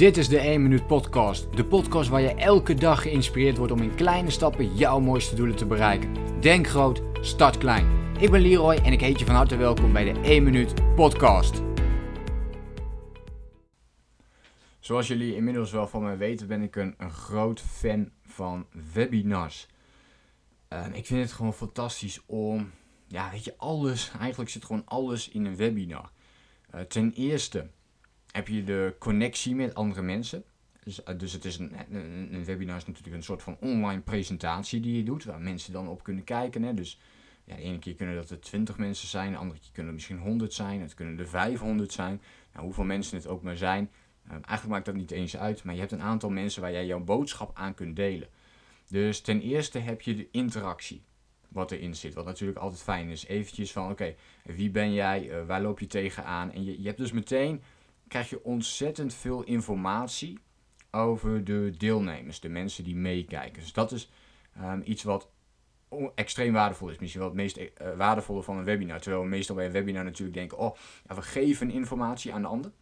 Dit is de 1 Minuut Podcast. De podcast waar je elke dag geïnspireerd wordt om in kleine stappen jouw mooiste doelen te bereiken. Denk groot, start klein. Ik ben Leroy en ik heet je van harte welkom bij de 1 Minuut Podcast. Zoals jullie inmiddels wel van mij weten, ben ik een, groot fan van webinars. Ehm, ik vind het gewoon fantastisch om, ja, weet je, alles, eigenlijk zit gewoon alles in een webinar. Uh, ten eerste heb je de connectie met andere mensen. Dus, eh, dus het is een, een, webinar is natuurlijk een soort van online presentatie die je doet, waar mensen dan op kunnen kijken. Hè. Dus ja, de ene keer kunnen dat er 20 mensen zijn, de andere keer kunnen er misschien 100 zijn, het kunnen er 500 zijn. Nou, hoeveel mensen het ook maar zijn, uh, eigenlijk maakt dat niet eens uit, maar je hebt een aantal mensen waar jij jouw boodschap aan kunt delen. Dus ten eerste heb je de interactie wat erin zit. Wat natuurlijk altijd fijn is. Eventjes van oké, wie ben jij? Uh, waar loop je tegenaan? En je, je hebt dus meteen krijg je ontzettend veel informatie over de deelnemers, de mensen die meekijken. Dus dat is um, iets wat extreem waardevol is. Misschien wel het meest uh, waardevolle van een webinar. Terwijl we meestal bij een webinar natuurlijk denken, oh, we geven informatie aan de ander.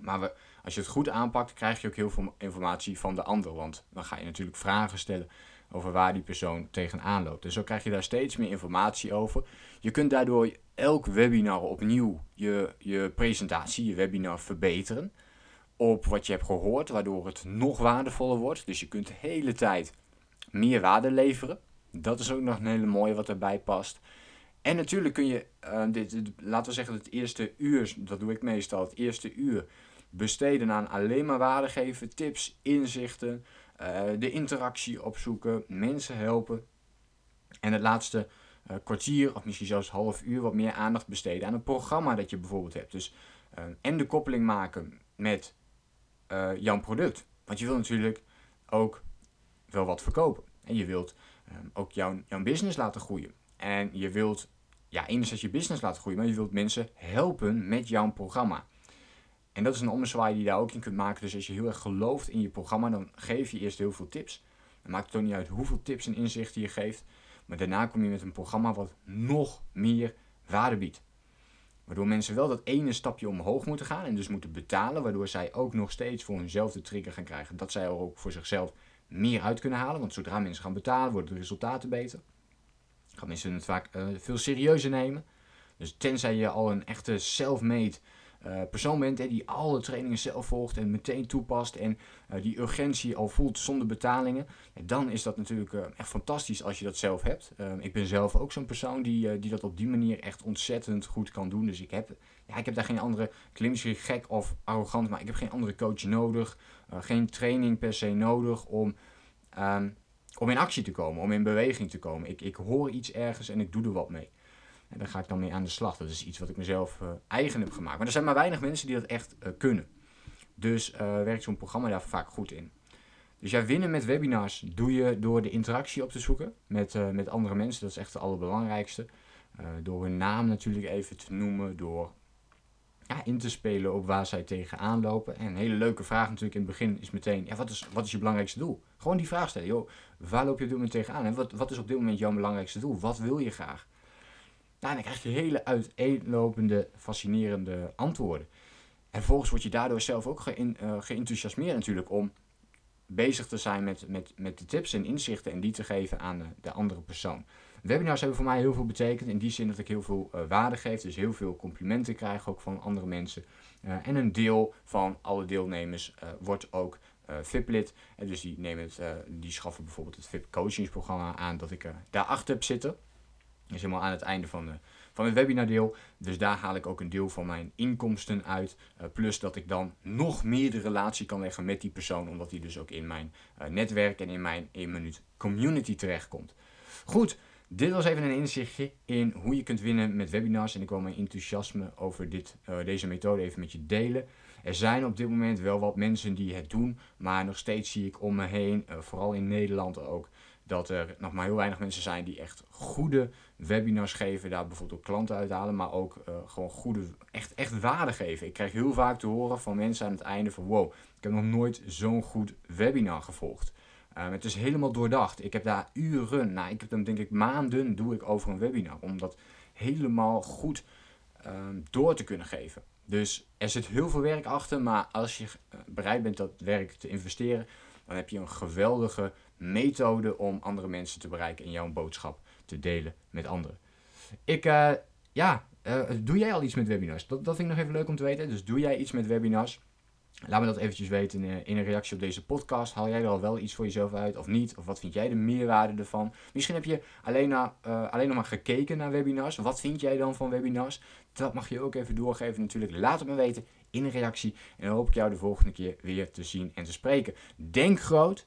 Maar we, als je het goed aanpakt, krijg je ook heel veel informatie van de ander. Want dan ga je natuurlijk vragen stellen over waar die persoon tegenaan loopt. Dus zo krijg je daar steeds meer informatie over. Je kunt daardoor elk webinar opnieuw je, je presentatie, je webinar verbeteren. Op wat je hebt gehoord, waardoor het nog waardevoller wordt. Dus je kunt de hele tijd meer waarde leveren. Dat is ook nog een hele mooie wat erbij past. En natuurlijk kun je, uh, dit, laten we zeggen, het eerste uur, dat doe ik meestal, het eerste uur besteden aan alleen maar waarde geven, tips, inzichten, uh, de interactie opzoeken, mensen helpen. En het laatste kwartier of misschien zelfs half uur wat meer aandacht besteden aan een programma dat je bijvoorbeeld hebt. Dus, uh, en de koppeling maken met jouw product. Want je wilt natuurlijk ook wel wat verkopen. En je wilt ook jouw, jouw business laten groeien. En je wilt, ja, enerzijds je business laten groeien, maar je wilt mensen helpen met jouw programma. En dat is een ommezwaai die je daar ook in kunt maken. Dus als je heel erg gelooft in je programma, dan geef je eerst heel veel tips. Dan maakt het ook niet uit hoeveel tips en inzichten je geeft. Maar daarna kom je met een programma wat nog meer waarde biedt. Waardoor mensen wel dat ene stapje omhoog moeten gaan en dus moeten betalen. Waardoor zij ook nog steeds voor hunzelf de trigger gaan krijgen. Dat zij er ook voor zichzelf meer uit kunnen halen. Want zodra mensen gaan betalen, worden de resultaten beter. Gaan mensen het vaak uh, veel serieuzer nemen. Dus tenzij je al een echte self-made persoon bent die alle trainingen zelf volgt en meteen toepast en uh, die urgentie al voelt zonder betalingen, dan is dat natuurlijk uh, echt fantastisch als je dat zelf hebt. ik ben zelf ook zo'n persoon die, die dat op die manier echt ontzettend goed kan doen. Dus ik heb, ja, ik heb daar geen andere, klinkt gek of arrogant, maar ik heb geen andere coach nodig, geen training per se nodig om, um, om in actie te komen, om in beweging te komen. Ik, ik hoor iets ergens en ik doe er wat mee. En daar ga ik dan mee aan de slag. Dat is iets wat ik mezelf uh, eigen heb gemaakt. Maar er zijn maar weinig mensen die dat echt uh, kunnen. Dus uh, werkt zo'n programma daar vaak goed in. Dus ja, winnen met webinars doe je door de interactie op te zoeken met, met andere mensen. Dat is echt het allerbelangrijkste. door hun naam natuurlijk even te noemen. Door ja, in te spelen op waar zij tegenaan lopen. En een hele leuke vraag natuurlijk in het begin is meteen... Ja, wat, is, wat is je belangrijkste doel? Gewoon die vraag stellen. Joh, waar loop je op dit moment tegenaan? En wat, wat is op dit moment jouw belangrijkste doel? Wat wil je graag? Nou, dan krijg je hele uiteenlopende, fascinerende antwoorden. En vervolgens word je daardoor zelf ook ge geenthousiasmeerd natuurlijk om bezig te zijn met, met, met de tips en inzichten en die te geven aan de, de andere persoon. Webinars hebben voor mij heel veel betekend in die zin dat ik heel veel uh, waarde geef, dus heel veel complimenten krijg ook van andere mensen. Uh, en een deel van alle deelnemers wordt ook VIP-lid. En dus die, nemen die schaffen bijvoorbeeld het VIP-coachingsprogramma aan dat ik daarachter heb zitten is helemaal aan het einde van, de, van het webinardeel. Dus daar haal ik ook een deel van mijn inkomsten uit. Uh, plus dat ik dan nog meer de relatie kan leggen met die persoon. Omdat die dus ook in mijn uh, netwerk en in mijn 1 minuut community terechtkomt. Goed, dit was even een inzichtje in hoe je kunt winnen met webinars. En ik wil mijn enthousiasme over dit, uh, deze methode even met je delen. Er zijn op dit moment wel wat mensen die het doen. Maar nog steeds zie ik om me heen, vooral in Nederland ook dat er nog maar heel weinig mensen zijn die echt goede webinars geven, daar bijvoorbeeld klanten uithalen, maar ook uh, gewoon goede, echt, echt waarde geven. Ik krijg heel vaak te horen van mensen aan het einde van wow, ik heb nog nooit zo'n goed webinar gevolgd. Um, het is helemaal doordacht. Ik heb daar uren, nou ik heb dan denk ik maanden doe ik over een webinar, om dat helemaal goed um, door te kunnen geven. Dus er zit heel veel werk achter, maar als je eh, bereid bent dat werk te investeren, dan heb je een geweldige methode om andere mensen te bereiken en jouw boodschap te delen met anderen. Ik, uh, ja, uh, doe jij al iets met webinars? Dat, dat vind ik nog even leuk om te weten. Dus doe jij iets met webinars? Laat me dat eventjes weten in, in, een reactie op deze podcast. Haal jij er al wel iets voor jezelf uit of niet? Of wat vind jij de meerwaarde ervan? Misschien heb je alleen, uh, alleen nog maar gekeken naar webinars. Wat vind jij dan van webinars? Dat mag je ook even doorgeven natuurlijk. Laat het me weten in een reactie. En dan hoop ik jou de volgende keer weer te zien en te spreken. Denk groot,